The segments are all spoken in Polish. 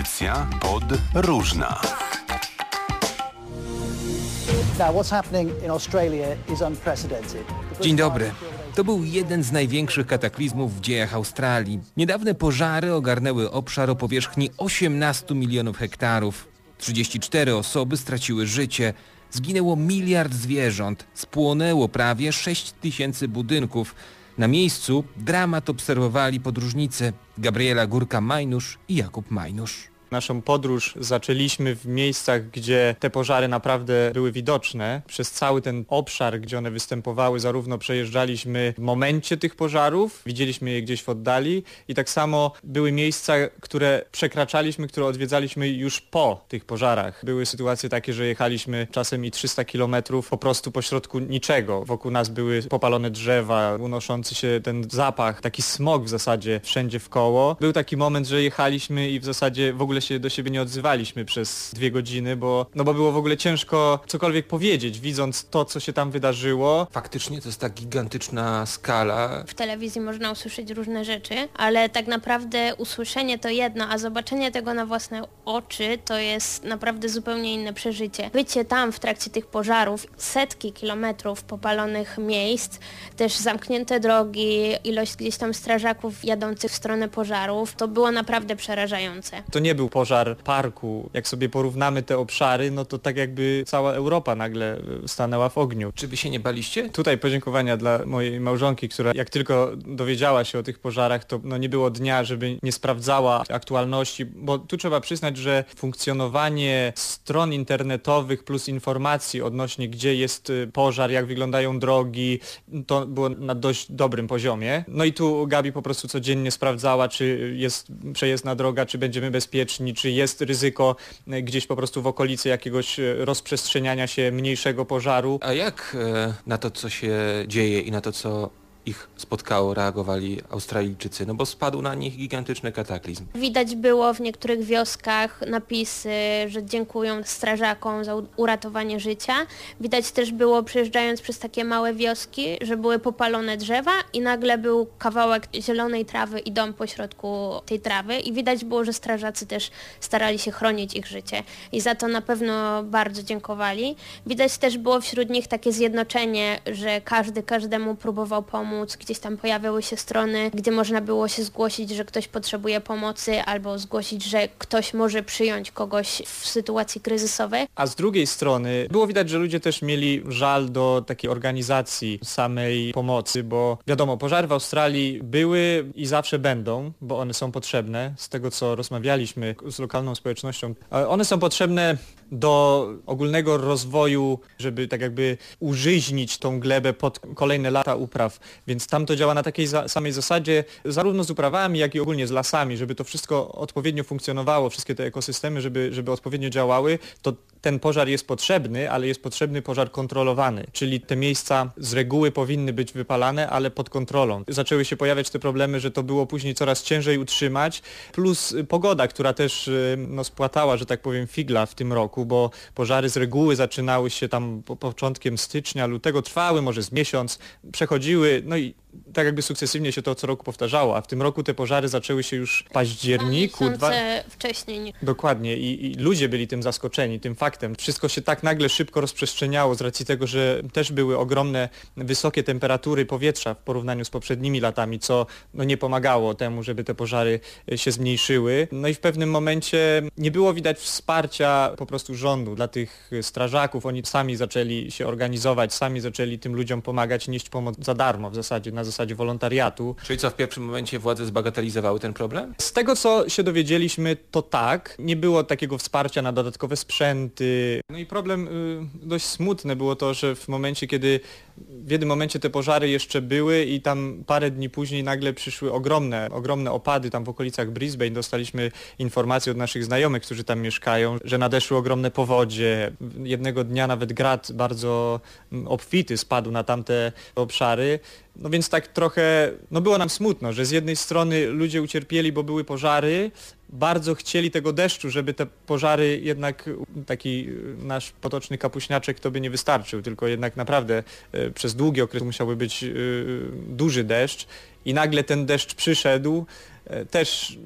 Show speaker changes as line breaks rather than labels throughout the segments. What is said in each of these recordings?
Audycja pod różna.
Now, what's happening in Australia is unprecedented.
Dzień dobry. To był jeden z największych kataklizmów w dziejach Australii. Niedawne pożary ogarnęły obszar o powierzchni 18 milionów hektarów. 34 osoby straciły życie. Zginęło miliard zwierząt. Spłonęło prawie 6 tysięcy budynków. Na miejscu dramat obserwowali podróżnicy Gabriela Górka-Majnusz i Jakub Majnusz.
Naszą podróż zaczęliśmy w miejscach, gdzie te pożary naprawdę były widoczne. Przez cały ten obszar, gdzie one występowały, zarówno przejeżdżaliśmy w momencie tych pożarów, widzieliśmy je gdzieś w oddali i tak samo były miejsca, które przekraczaliśmy, które odwiedzaliśmy już po tych pożarach. Były sytuacje takie, że jechaliśmy czasem i 300 kilometrów po prostu pośrodku niczego. Wokół nas były popalone drzewa, unoszący się ten zapach, taki smog w zasadzie wszędzie w koło. Był taki moment, że jechaliśmy i w zasadzie w ogóle się do siebie nie odzywaliśmy przez dwie godziny, bo, no bo było w ogóle ciężko cokolwiek powiedzieć, widząc to, co się tam wydarzyło.
Faktycznie to jest tak gigantyczna skala.
W telewizji można usłyszeć różne rzeczy, ale tak naprawdę usłyszenie to jedno, a zobaczenie tego na własne oczy to jest naprawdę zupełnie inne przeżycie. Bycie tam w trakcie tych pożarów, setki kilometrów popalonych miejsc, też zamknięte drogi, ilość gdzieś tam strażaków jadących w stronę pożarów, to było naprawdę przerażające.
To nie był pożar parku. Jak sobie porównamy te obszary, no to tak jakby cała Europa nagle e, stanęła w ogniu.
Czy wy się nie baliście?
Tutaj podziękowania dla mojej małżonki, która jak tylko dowiedziała się o tych pożarach, to no nie było dnia, żeby nie sprawdzała aktualności, bo tu trzeba przyznać, że funkcjonowanie stron internetowych plus informacji odnośnie gdzie jest y, pożar, jak wyglądają drogi, to było na dość dobrym poziomie. No i tu Gabi po prostu codziennie sprawdzała, czy jest przejezdna droga, czy będziemy bezpieczni, czy jest ryzyko y, gdzieś po prostu w okolicy jakiegoś y, rozprzestrzeniania się mniejszego pożaru.
A jak e, na to, co się dzieje i na to, co ich spotkało, reagowali Australijczycy? No bo spadł na nich gigantyczny kataklizm.
Widać było w niektórych wioskach napisy, że dziękują strażakom za uratowanie życia. Widać też było przejeżdżając przez takie małe wioski, że były popalone drzewa i nagle był kawałek zielonej trawy i dom pośrodku tej trawy i widać było, że strażacy też starali się chronić ich życie i za to na pewno bardzo dziękowali. Widać też było wśród nich takie zjednoczenie, że każdy każdemu próbował pomóc. Gdzieś tam pojawiały się strony, gdzie można było się zgłosić, że ktoś potrzebuje pomocy albo zgłosić, że ktoś może przyjąć kogoś w sytuacji kryzysowej.
A z drugiej strony było widać, że ludzie też mieli żal do takiej organizacji samej pomocy, bo wiadomo, pożary w Australii były i zawsze będą, bo one są potrzebne. Z tego co rozmawialiśmy z lokalną społecznością, e, one są potrzebne do ogólnego rozwoju, żeby tak jakby użyźnić tą glebę pod kolejne lata upraw. Więc tam to działa na takiej za samej zasadzie, zarówno z uprawami, jak i ogólnie z lasami, żeby to wszystko odpowiednio funkcjonowało, wszystkie te ekosystemy, żeby, żeby odpowiednio działały, to ten pożar jest potrzebny, ale jest potrzebny pożar kontrolowany, czyli te miejsca z reguły powinny być wypalane, ale pod kontrolą. Zaczęły się pojawiać te problemy, że to było później coraz ciężej utrzymać, plus y, pogoda, która też y, no, spłatała, że tak powiem, figla w tym roku, bo pożary z reguły zaczynały się tam po początkiem stycznia, lutego, trwały może z miesiąc, przechodziły, no i tak jakby sukcesywnie się to co roku powtarzało, a w tym roku te pożary zaczęły się już w październiku.
Dwa wcześniej. Nie.
Dokładnie I, i ludzie byli tym zaskoczeni, tym faktem. Wszystko się tak nagle szybko rozprzestrzeniało z racji tego, że też były ogromne, wysokie temperatury powietrza w porównaniu z poprzednimi latami, co no, nie pomagało temu, żeby te pożary e, się zmniejszyły. No i w pewnym momencie nie było widać wsparcia po prostu rządu dla tych strażaków. Oni sami zaczęli się organizować, sami zaczęli tym ludziom pomagać, nieść pomoc za darmo w zasadzie, na zasadzie wolontariatu.
Czyli co, w pierwszym momencie władze zbagatelizowały ten problem?
Z tego co się dowiedzieliśmy, to tak. Nie było takiego wsparcia na dodatkowe sprzęty. No i problem y, dość smutne było to, że w momencie, kiedy w jednym momencie te pożary jeszcze były i tam parę dni później nagle przyszły ogromne, ogromne opady tam w okolicach Brisbane. Dostaliśmy informacje od naszych znajomych, którzy tam mieszkają, że nadeszły ogromne powodzie. Jednego dnia nawet grad bardzo mm, obfity spadł na tamte obszary. No więc tak trochę, no było nam smutno, że z jednej strony ludzie ucierpieli, bo były pożary, bardzo chcieli tego deszczu, żeby te pożary jednak, taki nasz potoczny kapuśniaczek to by nie wystarczył, tylko jednak naprawdę e, przez długi okres musiałby być e, duży deszcz i nagle ten deszcz przyszedł, e, też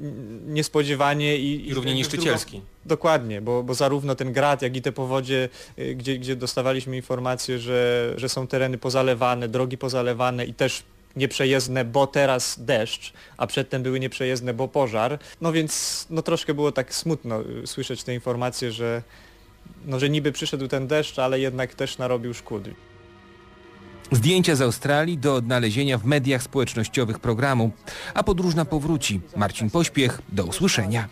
niespodziewanie i...
I równie niszczycielski.
Dokładnie, bo, bo zarówno ten grad, jak i te powodzie, gdzie, gdzie dostawaliśmy informacje, że, że są tereny pozalewane, drogi pozalewane i też nieprzejezdne, bo teraz deszcz, a przedtem były nieprzejezdne, bo pożar. No więc no troszkę było tak smutno y, słyszeć te informacje, że, no, że niby przyszedł ten deszcz, ale jednak też narobił szkód.
Zdjęcia z Australii do odnalezienia w mediach społecznościowych programu. A podróżna powróci. Marcin Pośpiech, do usłyszenia.